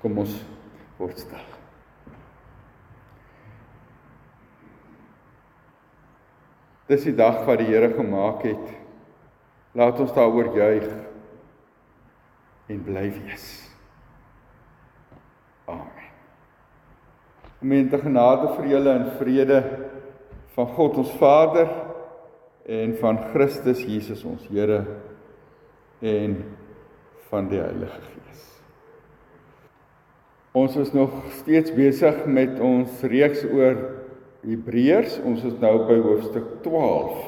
Kom ons word stil. Dis die dag wat die Here gemaak het. Laat ons daaroor juig en bly wees. Amen. Gemeente genade vir julle en vrede van God ons Vader en van Christus Jesus ons Here en van die Heilige Gees. Ons is nog steeds besig met ons reeks oor Hebreërs. Ons is nou by hoofstuk 12.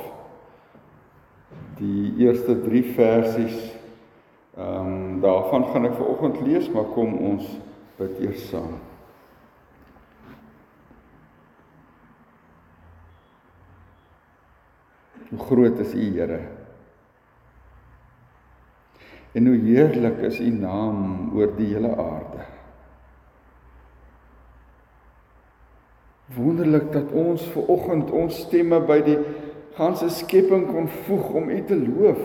Die eerste 3 versies ehm um, daarvan gaan ek vanoggend lees, maar kom ons bid eers saam. Hoe groot is U, Here? En hoe heerlik is U naam oor die hele aarde. Wonderlik dat ons ver oggend ons stemme by die ganse skepping kon voeg om U te loof.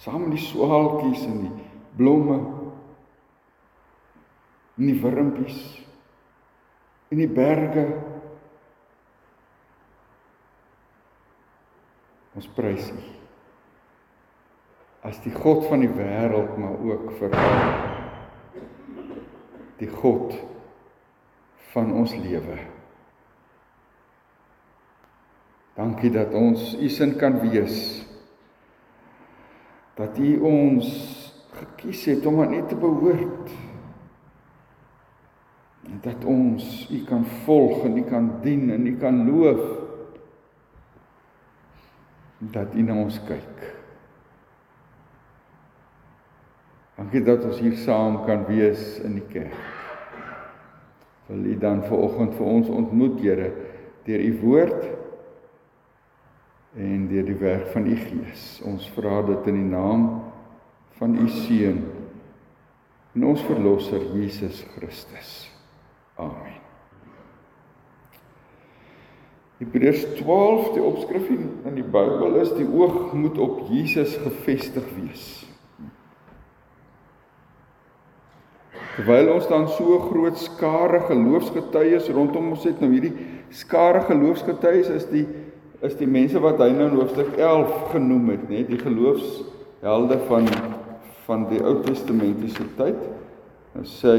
Saam met die swaalkies en die blomme en die wurmpies en die berge ons prys U as die God van die wêreld maar ook vir die God van ons lewe. Dankie dat ons u sin kan wees. Dat u ons gekies het om aan u te behoort. En dat ons u kan volg en u kan dien en u kan loof. Dat u na ons kyk. Dankie dat ons hier saam kan wees in die kerk. Wil U dan vanoggend vir ons ontmoet, Here, deur U woord en deur die werk van U Gees. Ons vra dit in die naam van U Seun en ons verlosser Jesus Christus. Amen. Hebreërs 12 die opskrif in die Bybel is die oog moet op Jesus gefestig wees. Terwyl ons dan so groot skare geloofsgetuies rondom ons het, nou hierdie skare geloofsgetuies is die is die mense wat hy nou in hoofstuk 11 genoem het, nê, die geloofshelde van van die Ou Testamentiese tyd. Nou sê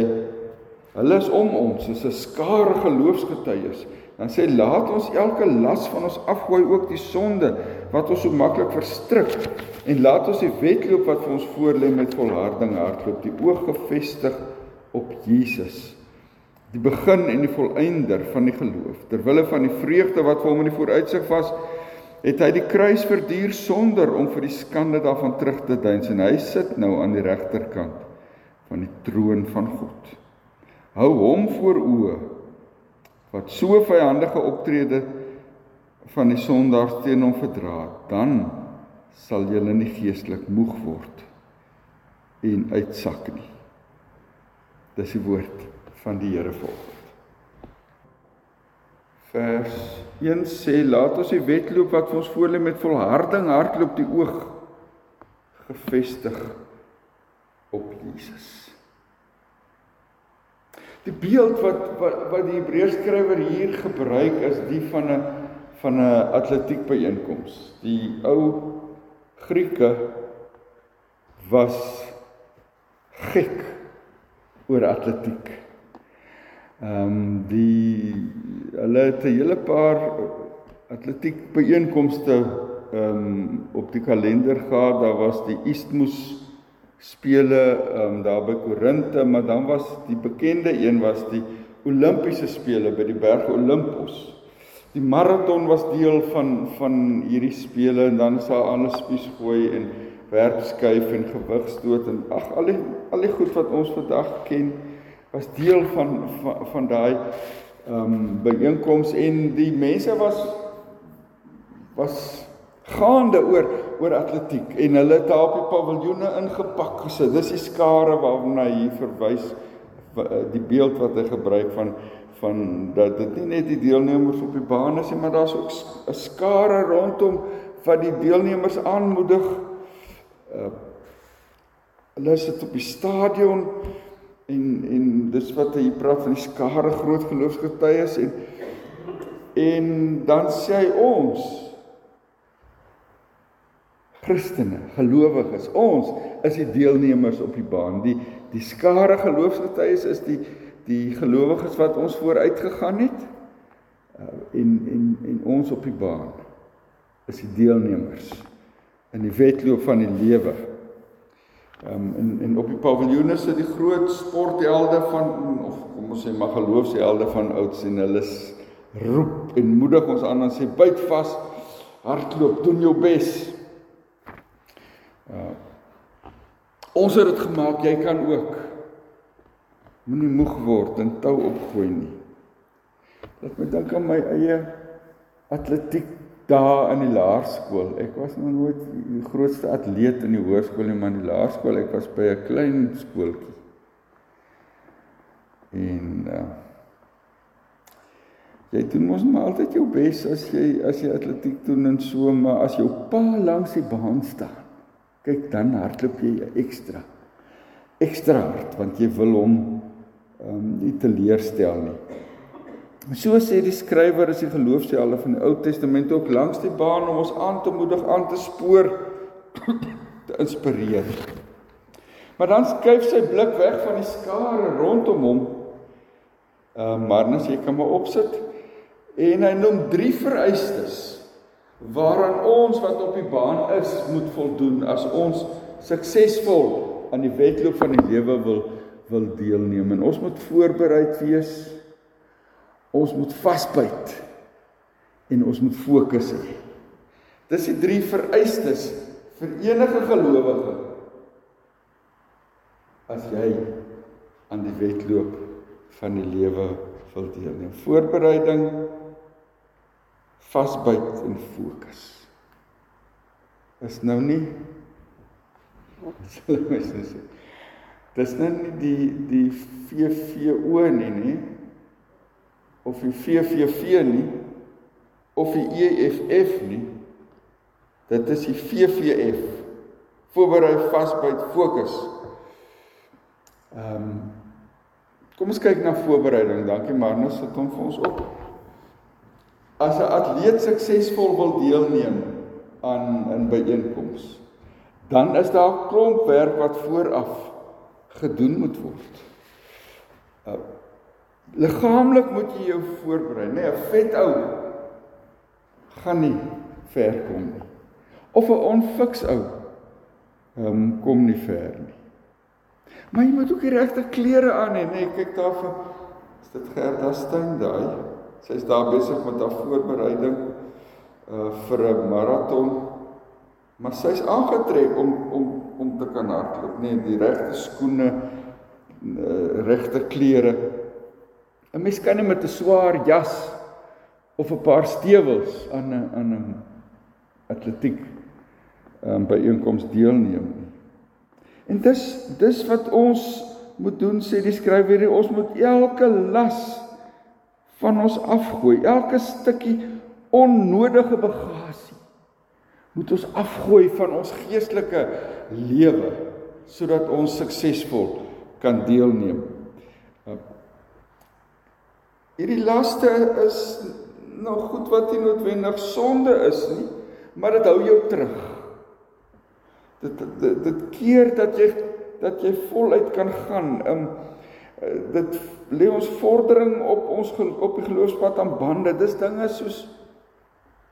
hulle is om ons, is 'n skare geloofsgetuies. Dan sê laat ons elke las van ons afgooi, ook die sonde wat ons so maklik verstrik en laat ons die wedloop wat vir ons voorlê met volharding hardloop, die oog gefestig op Jesus die begin en die volëinder van die geloof. Ter wille van die vreugde wat vir hom in die vooruitsig was het hy die kruis verduur sonder om vir die skande daarvan terug te deins en hy sit nou aan die regterkant van die troon van God. Hou hom voor oë wat so vyandige optrede van die sondaars teen hom verdra dan sal julle nie geestelik moeg word en uitsak nie Dis die woord van die Here volgens. Vers 1 sê laat ons die wedloop wat ons voor lê met volharding hardloop die oog gefestig op Jesus. Die beeld wat wat, wat die Hebreërs skrywer hier gebruik is die van 'n van 'n atletiek byeenkoms. Die ou Grieke was gek oor atletiek. Ehm um, die hulle het 'n hele paar atletiek byeenkomste ehm um, op die kalender gehad. Daar was die Isthmus spele ehm um, daar by Korinthe, maar dan was die bekende een was die Olimpiese spele by die berg Olympos. Die maraton was deel van van hierdie spele en dan is daar alles spies gooi en werpskuif en gewigstoot en ag al die al die goed wat ons vandag ken was deel van van, van daai ehm um, byeenkoms en die mense was was gaande oor oor atletiek en hulle het daar op die paviljoene ingepak gesit. Dis die skare waarna hy verwys eh, die beeld wat hy gebruik van van dat dit nie net die deelnemers op die baan is nie, maar daar's ook 'n skare rondom wat die deelnemers aanmoedig uh hulle sit op die stadion en en dis wat hy praat van die skare groot geloofsgetuies en en dan sê hy ons Christene, gelowiges, ons is die deelnemers op die baan. Die die skare geloofsgetuies is die die gelowiges wat ons vooruit gegaan het uh, en en en ons op die baan is die deelnemers in die wedloop van die lewe. Ehm um, en en op die paviljoene sit die groot sporthelde van of kom ons sê maar geloofshelde van ouds en hulle roep en moedig ons aan en sê byt vas, hardloop, doen jou bes. Uh ons het dit gemaak, jy kan ook. Moenie moeg word en tou opgooi nie. Laat my dink aan my eie atletiek daar in die laerskool. Ek was nog nooit die grootste atleet in die hoërskool nie, maar in die laerskool ek was by 'n klein skooltjie. En uh jy doen mos maar altyd jou bes as jy as jy atletiek doen en so, maar as jou pa langs die baan staan, kyk dan hardloop jy ekstra. Ekstra hard want jy wil hom ehm um, nie teleurstel nie. So sê die skrywer is die geloofshelde van die Ou Testament ook langs die baan om ons aan te moedig, aan te spoor, te inspireer. Maar dan skuif sy blik weg van die skare rondom hom. Uh Marnus, jy kan maar opsit. En hy noem drie vereistes waaraan ons wat op die baan is moet voldoen as ons suksesvol aan die wedloop van die lewe wil wil deelneem. En ons moet voorbereid wees Ons moet vasbyt en ons moet fokus hê. Dis die drie vereistes vir enige gelowige as jy aan die wedloop van die lewe wil deelneem. Voorbereiding, vasbyt en fokus. Is nou nie sal ek sê. Dis nou nie die die VVO nie, nie of die VVV nie of die EFF nie. Dit is die VVF. Voorberei vasbyt fokus. Ehm um, Kom ons kyk na voorbereiding. Dankie Marnus, sit hom vir ons op. As 'n atleet suksesvol wil deelneem aan 'n byeenkoms, dan is daar 'n klomp werk wat vooraf gedoen moet word. Liggaamlik moet jy jou voorberei, nê? Nee, 'n vet ou gaan nie ver kom nie. Of 'n onfiks ou um, kom nie ver nie. Maar jy moet ook die regte klere aan hê, nê? Nee, kyk daar vir is dit Gerda Steyn daai. Sy's daar besig met haar voorbereiding uh vir 'n maraton. Maar sy's aangetrek om om om te kan hardloop, nê? Nee, die regte skoene, uh, regte klere. 'n Mens kan nie met 'n swaar jas of 'n paar stewels aan 'n aan 'n atletiek um, by einkoms deelneem nie. En dis dis wat ons moet doen sê die skrywer hier ons moet elke las van ons afgooi, elke stukkie onnodige bagasie moet ons afgooi van ons geestelike lewe sodat ons suksesvol kan deelneem. Hierdie laste is nog goed wat nie noodwendig sonde is nie, maar dit hou jou terug. Dit dit dit keer dat jy dat jy voluit kan gaan. Um dit lê ons vordering op ons op die geloofspad aan bande. Dis dinge soos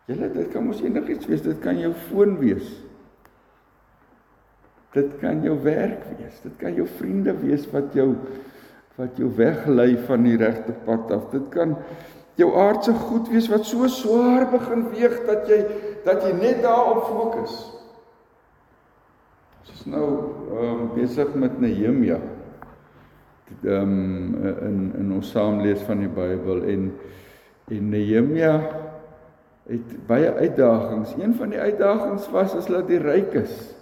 julle dit kan mos enigiets wees. Dit kan jou foon wees. Dit kan jou werk wees. Dit kan jou vriende wees wat jou wat jou weglei van die regte pad af. Dit kan jou aardse goed wees wat so swaar begin weeg dat jy dat jy net daarop fokus. Ons is nou ehm um, besig met Nehemia. Ehm um, in in ons saamlees van die Bybel en en Nehemia het baie uitdagings. Een van die uitdagings was is dat die ryk is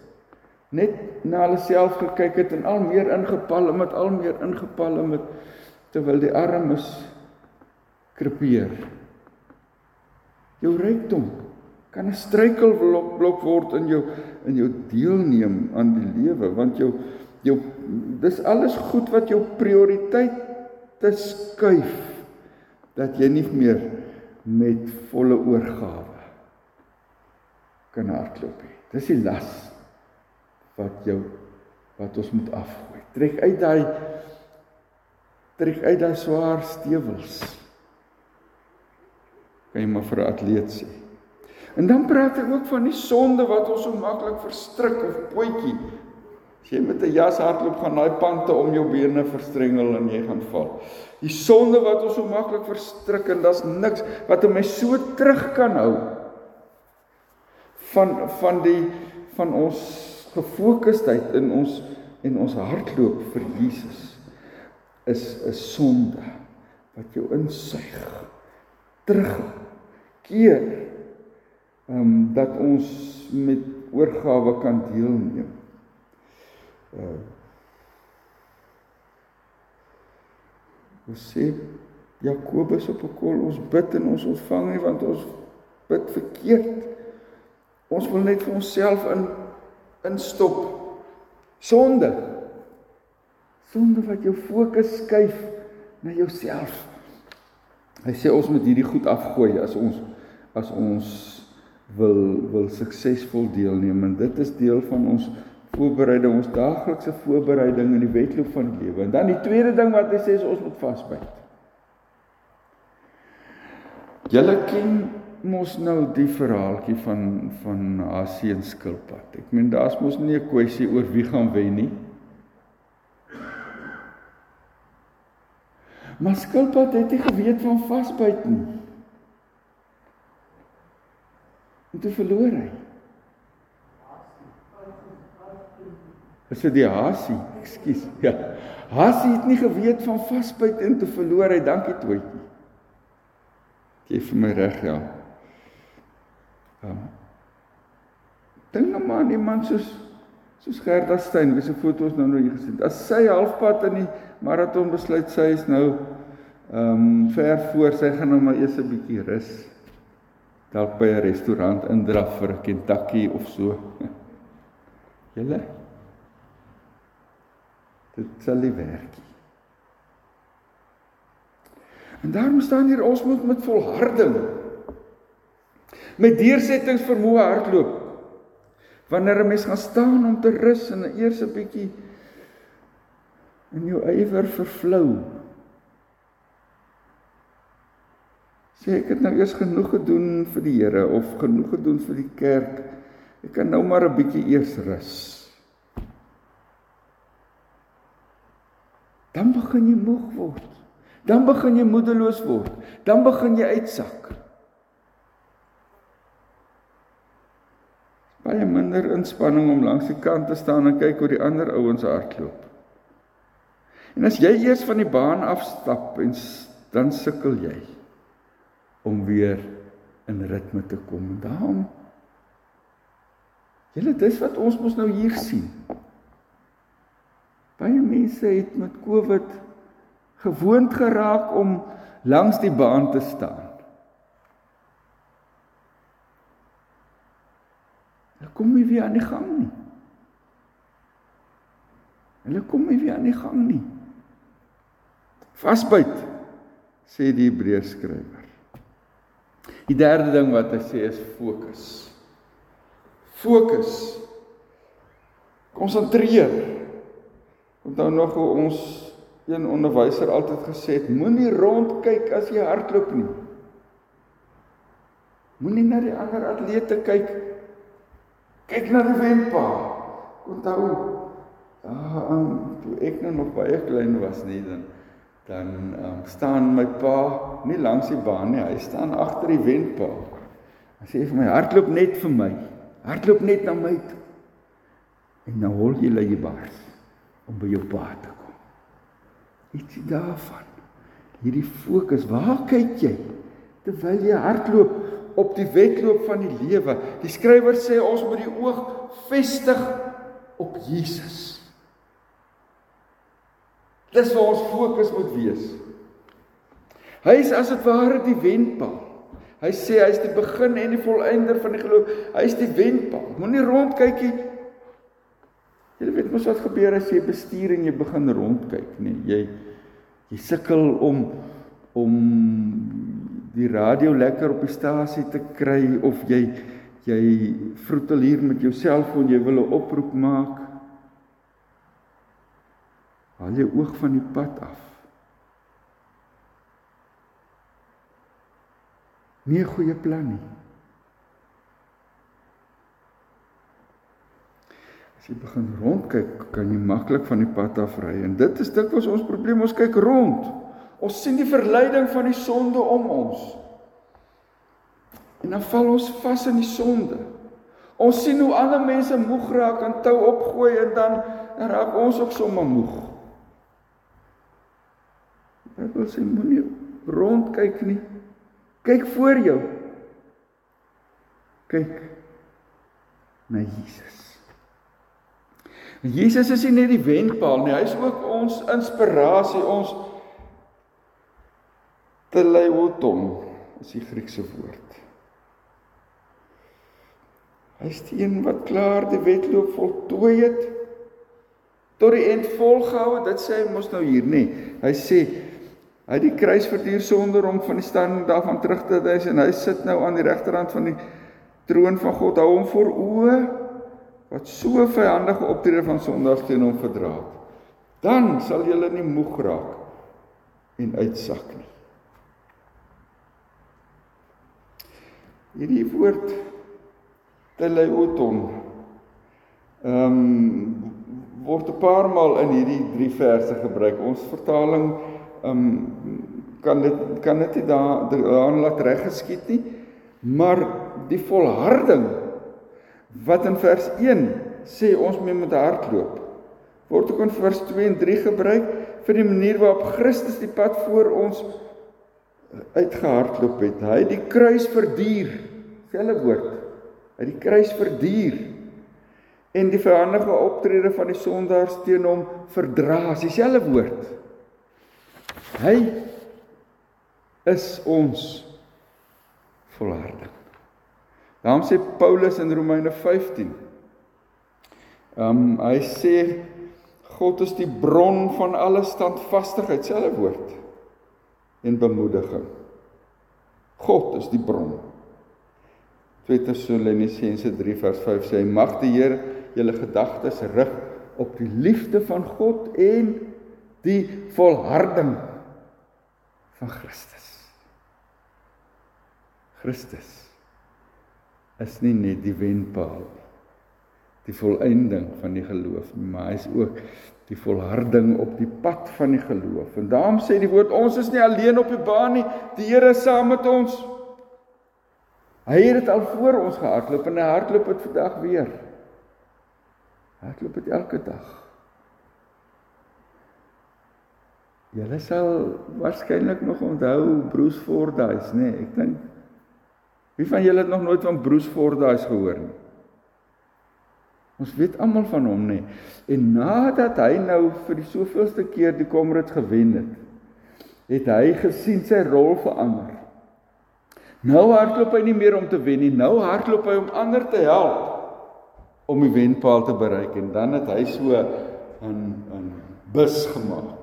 net na hulle self gekyk het en al meer ingepalle met al meer ingepalle met terwyl die armes krepeer. Jou rykdom kan 'n struikelblok word in jou in jou deelneem aan die lewe want jou jou dis alles goed wat jou prioriteit te skuif dat jy nie meer met volle oorgawe kan hardloop nie. Dis die las wat jou wat ons moet afgooi. Trek uit daai trek uit daai swaar stewels. Kan jy maar vir 'n atleet sê. En dan praat ek ook van die sonde wat ons so maklik verstrik of potjie. As jy met 'n jas hardloop gaan daai pante om jou bene verstrengel en jy gaan val. Die sonde wat ons so maklik verstrik en daar's niks wat my so terug kan hou van van die van ons gefokusdheid in ons en ons hardloop vir Jesus is 'n sonde wat jou insuig terug keer ehm um, dat ons met oorgawe kan deelneem. Uh Ons sê Jakobus op 'n kol ons bid en ons ontvang nie want ons bid verkeerd. Ons wil net vir onsself in instop sonde. Sonde wat jou fokus skuif na jouself. Hy sê ons moet hierdie goed afgooi as ons as ons wil wil suksesvol deelneem en dit is deel van ons voorbereiding ons daaglikse voorbereiding in die wedloop van die lewe. En dan die tweede ding wat hy sê is ons moet vasbyt. Julle ken mos nou die verhaaltjie van van Hasie en skilpad. Ek meen daar's mos nie 'n kwessie oor wie gaan wen nie. Maar skilpad het nie geweet van vasbyt nie. En toe verloor hy. Is dit die Hasie? Ekskuus. Ja. Hasie het nie geweet van vasbyt en toe verloor hy. Dankie Toetjie. Gee vir my reg, ja. Ja. Dink nou maar aan iemand soos soos Gerda Steyn, wie se foto's nou nou hier gesien. As sy halfpad in die maraton besluit sy is nou ehm um, ver voor, sy gaan nou maar eers 'n bietjie rus. Dalk by 'n restaurant indraf vir 'n Kentucky of so. Julle Dit sal nie werk nie. En daarom staan hier ons moet met volharding met deursettingsvermoë hardloop. Wanneer 'n mens gaan staan om te rus en eers 'n bietjie in jou ywer vervlou. Sê ek het nou eers genoeg gedoen vir die Here of genoeg gedoen vir die kerk. Ek kan nou maar 'n bietjie eers rus. Dan begin jy moeg word. Dan begin jy moedeloos word. Dan begin jy uitsak. Baie minder inspanning om langs die kant te staan en kyk hoe die ander ouens hardloop. En as jy eers van die baan afstap en dan sukkel jy om weer in ritme te kom. Daarom Julle dis wat ons mos nou hier sien. Baie mense het met Covid gewoond geraak om langs die baan te staan. Hulle kom nie weer aan die gang nie. Hulle kom nie weer aan die gang nie. Vasbyt sê die Hebreërs skrywer. Die derde ding wat hy sê is fokus. Fokus. Konsentreer. Onthou nog hoe ons een onderwyser altyd gesê het, moenie rondkyk as jy hardloop nie. Moenie na die ander atlete kyk Kyk na die wendpaal. Onthou, ah, um, toe ek nou nog baie klein was nie dan dan um, staan my pa nie langs die baan nie, hy staan agter die wendpaal. Hy sê vir my hardloop net vir my. Hardloop net na my toe. En nou hol jy lê bars om by jou pa te kom. Ietsie daarvan. Hierdie fokus, waar kyk jy terwyl jy hardloop? Op die wedloop van die lewe. Die skrywer sê ons moet die oog vestig op Jesus. Dis waar ons fokus moet wees. Hy is as dit ware die wenpaal. Hy sê hy is die begin en die volëinder van die geloof. Hy is die wenpaal. Moenie rondkyk nie. Jy weet mos wat gebeur as jy bestuur en jy begin rondkyk, nee, jy Jy sukkel om om die radio lekker op die stasie te kry of jy jy vroetel hier met jou selfoon, jy wil 'n oproep maak. Haal jou oog van die pad af. Nie 'n goeie plan nie. As jy begin rondkyk, kan jy maklik van die pad af ry en dit is dit wat ons probleem, ons kyk rond. Ons sien die verleiding van die sonde om ons. En dan val ons vas in die sonde. Ons sien hoe ander mense moeg raak en tou opgooi en dan raak ons ook sommer moeg. Ek wil sê moenie rond kyk nie. Kyk voor jou. Kyk na Jesus. Jesus is nie net die wenpaal nie, hy is ook ons inspirasie, ons teleiwoton is die Griekse woord. Hy is die een wat klaar die wedloop voltooi het tot die eind volgehou, dit sê hy mos nou hier nê. Hy sê hy het die kruis verduur sonder om van die standing daarvan terug te wys en hy sit nou aan die regterhand van die troon van God. Hou hom voor oë wat so vyandige optrede van sondaars teen hom verdra het. Dan sal jy nie moeg raak en uitsak nie. Hierdie woord teleoton ehm um, word 'n paar maal in hierdie drie verse gebruik. Ons vertaling ehm um, kan dit kan dit nie daar daarin laat reg geskied nie, maar die volharding wat in vers 1 sê ons moet met hardloop word ook in vers 2 en 3 gebruik vir die manier waarop Christus die pad voor ons uitgehardloop het. Hy het die kruis verduur. Selfe woord. Hy het die kruis verduur en die vyandige optrede van die sondaars teen hom verdra. Dieselfde woord. Hy is ons volharding. Daarom sê Paulus in Romeine 15. Ehm um, hy sê God is die bron van alle standvastigheid, selfe woord en bemoediging. God is die bron. 2 Tessalonisense 3 vers 5 sê mag die Here julle gedagtes rig op die liefde van God en die volharding van Christus. Christus is nie net die wenpaal. Die volëinding van die geloof, maar hy is ook die volharding op die pad van die geloof. En daarom sê die woord ons is nie alleen op die baan nie, die Here is saam met ons. Hy het dit al voor ons gehardloop en hy hardloop dit vandag weer. Hardloop dit elke dag. Julle sal waarskynlik nog onthou Bruce Fordyce, nê? Nee, ek dink Wie van julle het nog nooit van Bruce Fordyce gehoor nie? Ons weet almal van hom, nê? Nee. En nadat hy nou vir die soveelste keer die Comrades gewen het, het hy gesien sy rol verander. Nou hardloop hy nie meer om te wen nie, nou hardloop hy om ander te help om die wenpaal te bereik en dan het hy so 'n 'n bus gemaak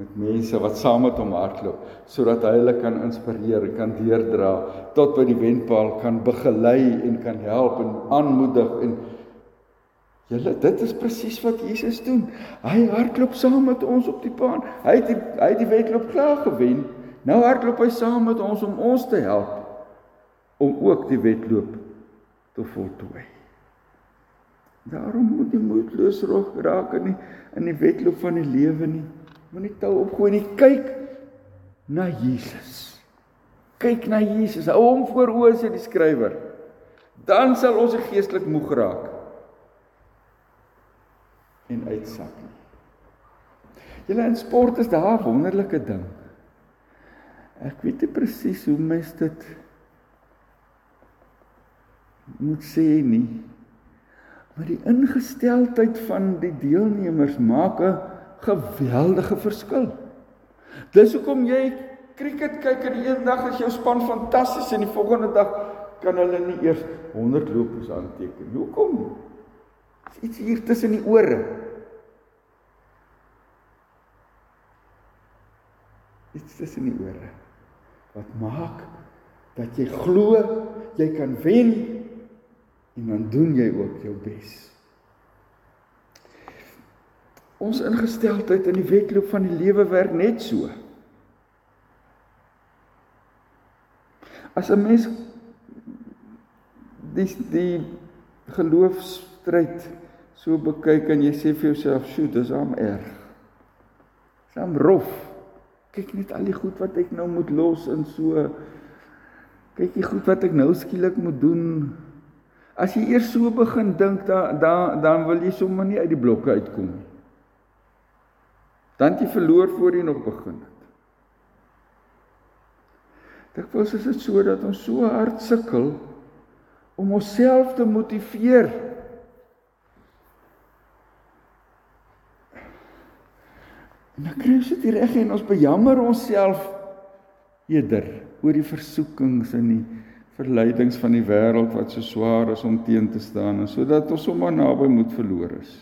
met mense wat saam met hom hardloop sodat hy hulle kan inspireer, kan deurdra tot by die wenpaal kan begelei en kan help en aanmoedig en julle dit is presies wat Jesus doen. Hy hardloop saam met ons op die baan. Hy het die, hy het die wedloop klaar gewen. Nou hardloop hy saam met ons om ons te help om ook die wedloop te voltooi. Daarom moet jy moedeloos raak in die in die wedloop van die lewe nie. Moenie tou opgooi nie. Kyk na Jesus. Kyk na Jesus. Hou hom voor oë sê die skrywer. Dan sal ons geestelik moeg raak en uitsak nie. Julle in sport is daar 'n wonderlike ding. Ek weet nie presies hoe mens dit moet sê nie. Maar die ingesteldheid van die deelnemers maak 'n geweldige verskil. Dis hoekom jy cricket kyk en een dag as jou span fantasties en die volgende dag kan hulle nie eers 100 lopers aanteken. Hoekom? Dis iets hier tussen die ore. iets tussen die ore wat maak dat jy glo jy kan wen en dan doen jy ook jou bes. Ons ingesteldheid in die wedloop van die lewe werk net so. As 'n mens die die geloofstryd so bekyk en jy sê vir jouself, "Sjoe, dis am erg." Dis am rof. Kyk net al die goed wat ek nou moet los en so kyk jy goed wat ek nou skielik moet doen. As jy eers so begin dink, dan dan dan wil jy sommer nie uit die blokke uitkom nie. Dan jy verloor voor jy nog begin het. Dikwels is dit so dat ons so hard sukkel om onsself te motiveer. En dan kry ons dit reg en ons bejammer onsself eerder oor die versoekings en die verleidings van die wêreld wat so swaar is om teen te staan en sodat ons sommer naby moet verloor is.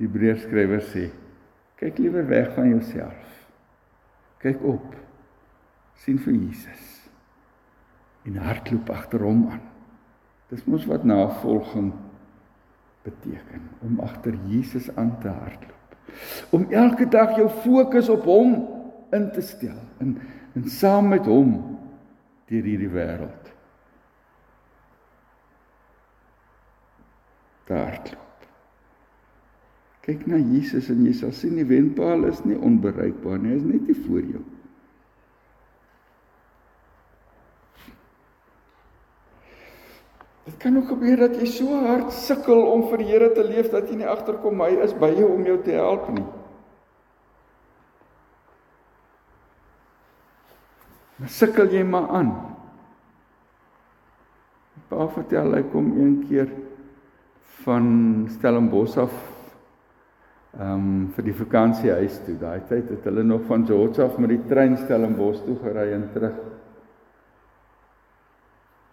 Die Hebreërskrywer sê: Kyk liewer weg van jouself. Kyk op sien vir Jesus en hardloop agter hom aan. Dis mos wat navolging beteken om agter Jesus aan te hardloop. Om elke dag jou fokus op hom in te stel en en saam met hom deur hierdie wêreld te hardloop. Kyk na Jesus en jy sal sien die wenpaal is nie onbereikbaar nie, hy is net nie voor jou Dit kan ook gebeur dat jy so hard sukkel om vir die Here te leef dat jy nie agterkom hy is by jou om jou te help nie. Maar sukkel jy maar aan. Pa vertel hy kom een keer van Stellenbosch af ehm um, vir die vakansiehuis toe. Daai tyd het hulle nog van George af met die trein Stellenbosch toe gery en terug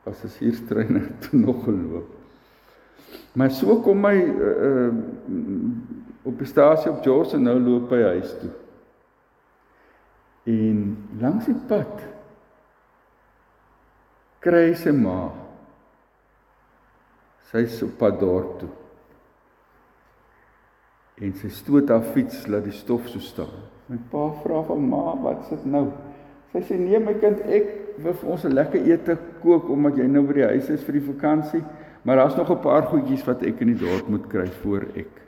passasierstreine toe nog geloop. Maar so kom my uh, op die stasie op George en nou loop hy huis toe. En langs die pad kry sy ma sy so pad dorp toe. En sy stoot haar fiets laat die stof so staan. My pa vra van ma, wat sit nou? Sy sê nee my kind, ek wil vir ons 'n lekker ete kook omdat jy nou by die huis is vir die vakansie, maar daar's nog 'n paar goedjies wat ek in die dorp moet kry voor ek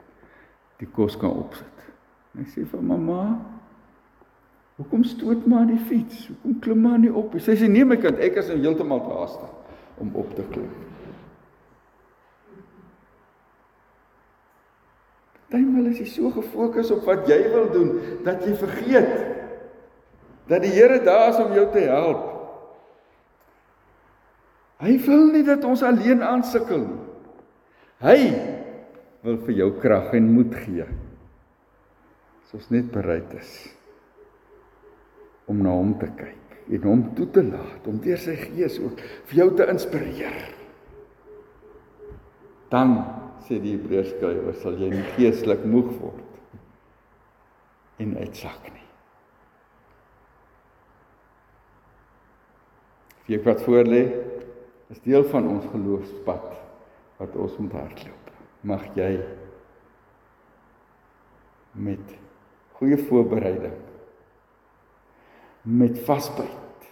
die kos kan opsit. En ek sê vir mamma, hoekom stoot maar die fiets? Hoekom klim maar nie op? Sy sê nee my kind, ek is nou heeltemal te haastig om op te klim. Partymal is jy so gefokus op wat jy wil doen dat jy vergeet dat die Here daar is om jou te help. Hy wil nie dat ons alleen aansukkel nie. Hy wil vir jou krag en moed gee. As ons net bereid is om na hom te kyk en hom toe te laat om deur sy gees ook vir jou te inspireer. Dan sê die Hebreërskrywer sal jy nie geestelik moeg word en uitsak nie. Wie wat voor lê is deel van ons geloofspad wat ons moet hardloop. Mag jy met goeie voorbereiding met vasbyt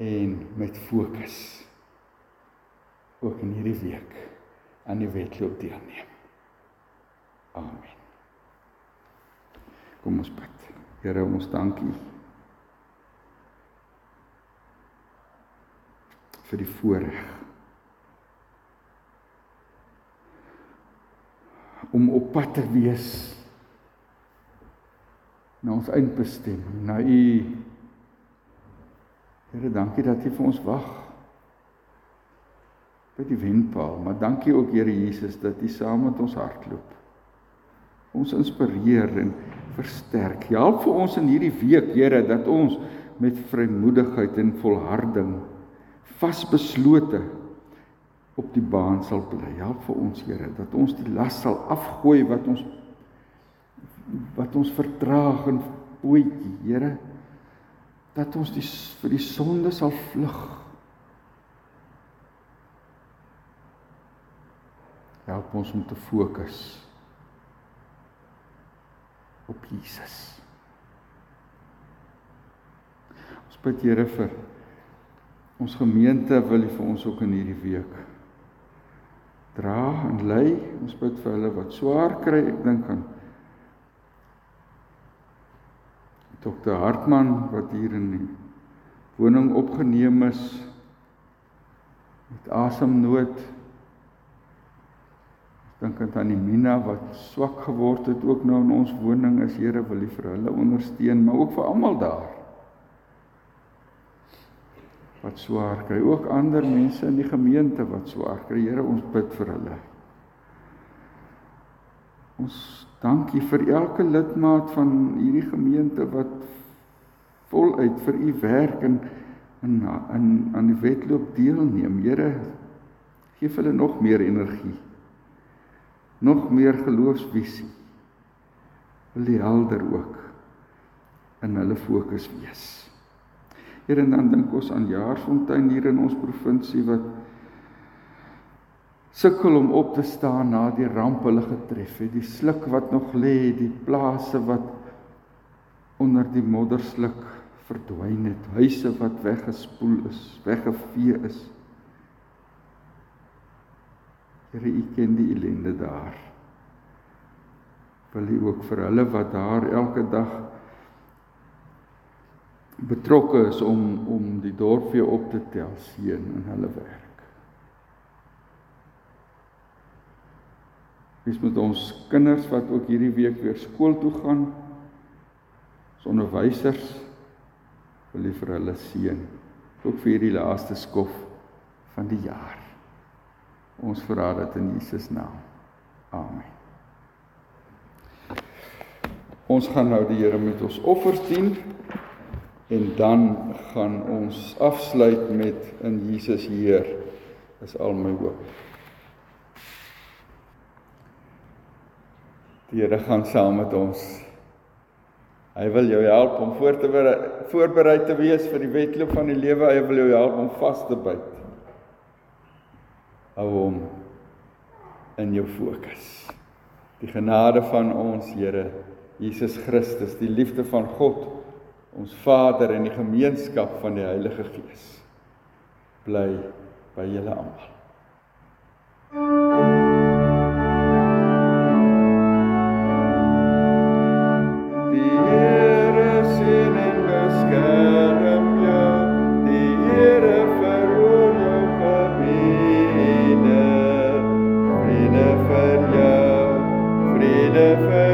en met fokus ook in hierdie week aan die wedloop deelneem. Amen. Kom ons bid. Here, ons dankie vir die voorreg om op pad te wees na ons eindbestemming, na u Here, dankie dat u vir ons wag by die wenpaal, maar dankie ook Here Jesus dat u saam met ons hardloop. Ons inspireer en versterk. Help vir ons in hierdie week, Here, dat ons met vrymoedigheid en volharding vasbeslote op die baan sal bly. Help vir ons Here dat ons die las sal afgooi wat ons wat ons vertraag en ooitjie, Here, dat ons die vir die sonde sal vlug. Help ons om te fokus op Jesus. Ons bid Here vir ons gemeente wil vir ons ook in hierdie week dra en lei. Ons bid vir hulle wat swaar kry. Ek dink aan Dr. Hartman wat hier in die woning opgeneem is met asemnood. Ek dink aan Tannie Mina wat swak geword het ook nou in ons woning. As Here wil U vir hulle ondersteun, maar ook vir almal daar wat swaar kry. Ook ander mense in die gemeente wat swaar kry. Here, ons bid vir hulle. Ons dankie vir elke lidmaat van hierdie gemeente wat voluit vir u werk en in in aan die wedloop deelneem. Here, gee hulle nog meer energie. Nog meer geloofsvisie. Wil die helder ook in hulle fokus wees. Here, en dan dink ons aan Jaarsfontein hier in ons provinsie wat sukkel om op te staan na die ramp hulle getref het, die sluk wat nog lê, die plase wat onder die moddersluk verdwyn het, huise wat weggespoel is, weggevee is. Here, U ken die ellende daar. Wil U ook vir hulle wat daar elke dag betrokke is om om die dorp weer op te tel seën in hulle werk. Wees met ons kinders wat ook hierdie week weer skool toe gaan. Ons onderwysers wil vir hulle seën. Ook vir hierdie laaste skof van die jaar. Ons vra dit in Jesus naam. Amen. Ons gaan nou die Here met ons offers dien en dan gaan ons afsluit met in Jesus Heer is al my hoop. Die Here gaan saam met ons. Hy wil jou help om voor te voorberei te wees vir die wedloop van die lewe. Hy wil jou help om vas te byt. Hou hom in jou fokus. Die genade van ons Here Jesus Christus, die liefde van God, ons Vader en die gemeenskap van die Heilige Gees bly by julle almal. live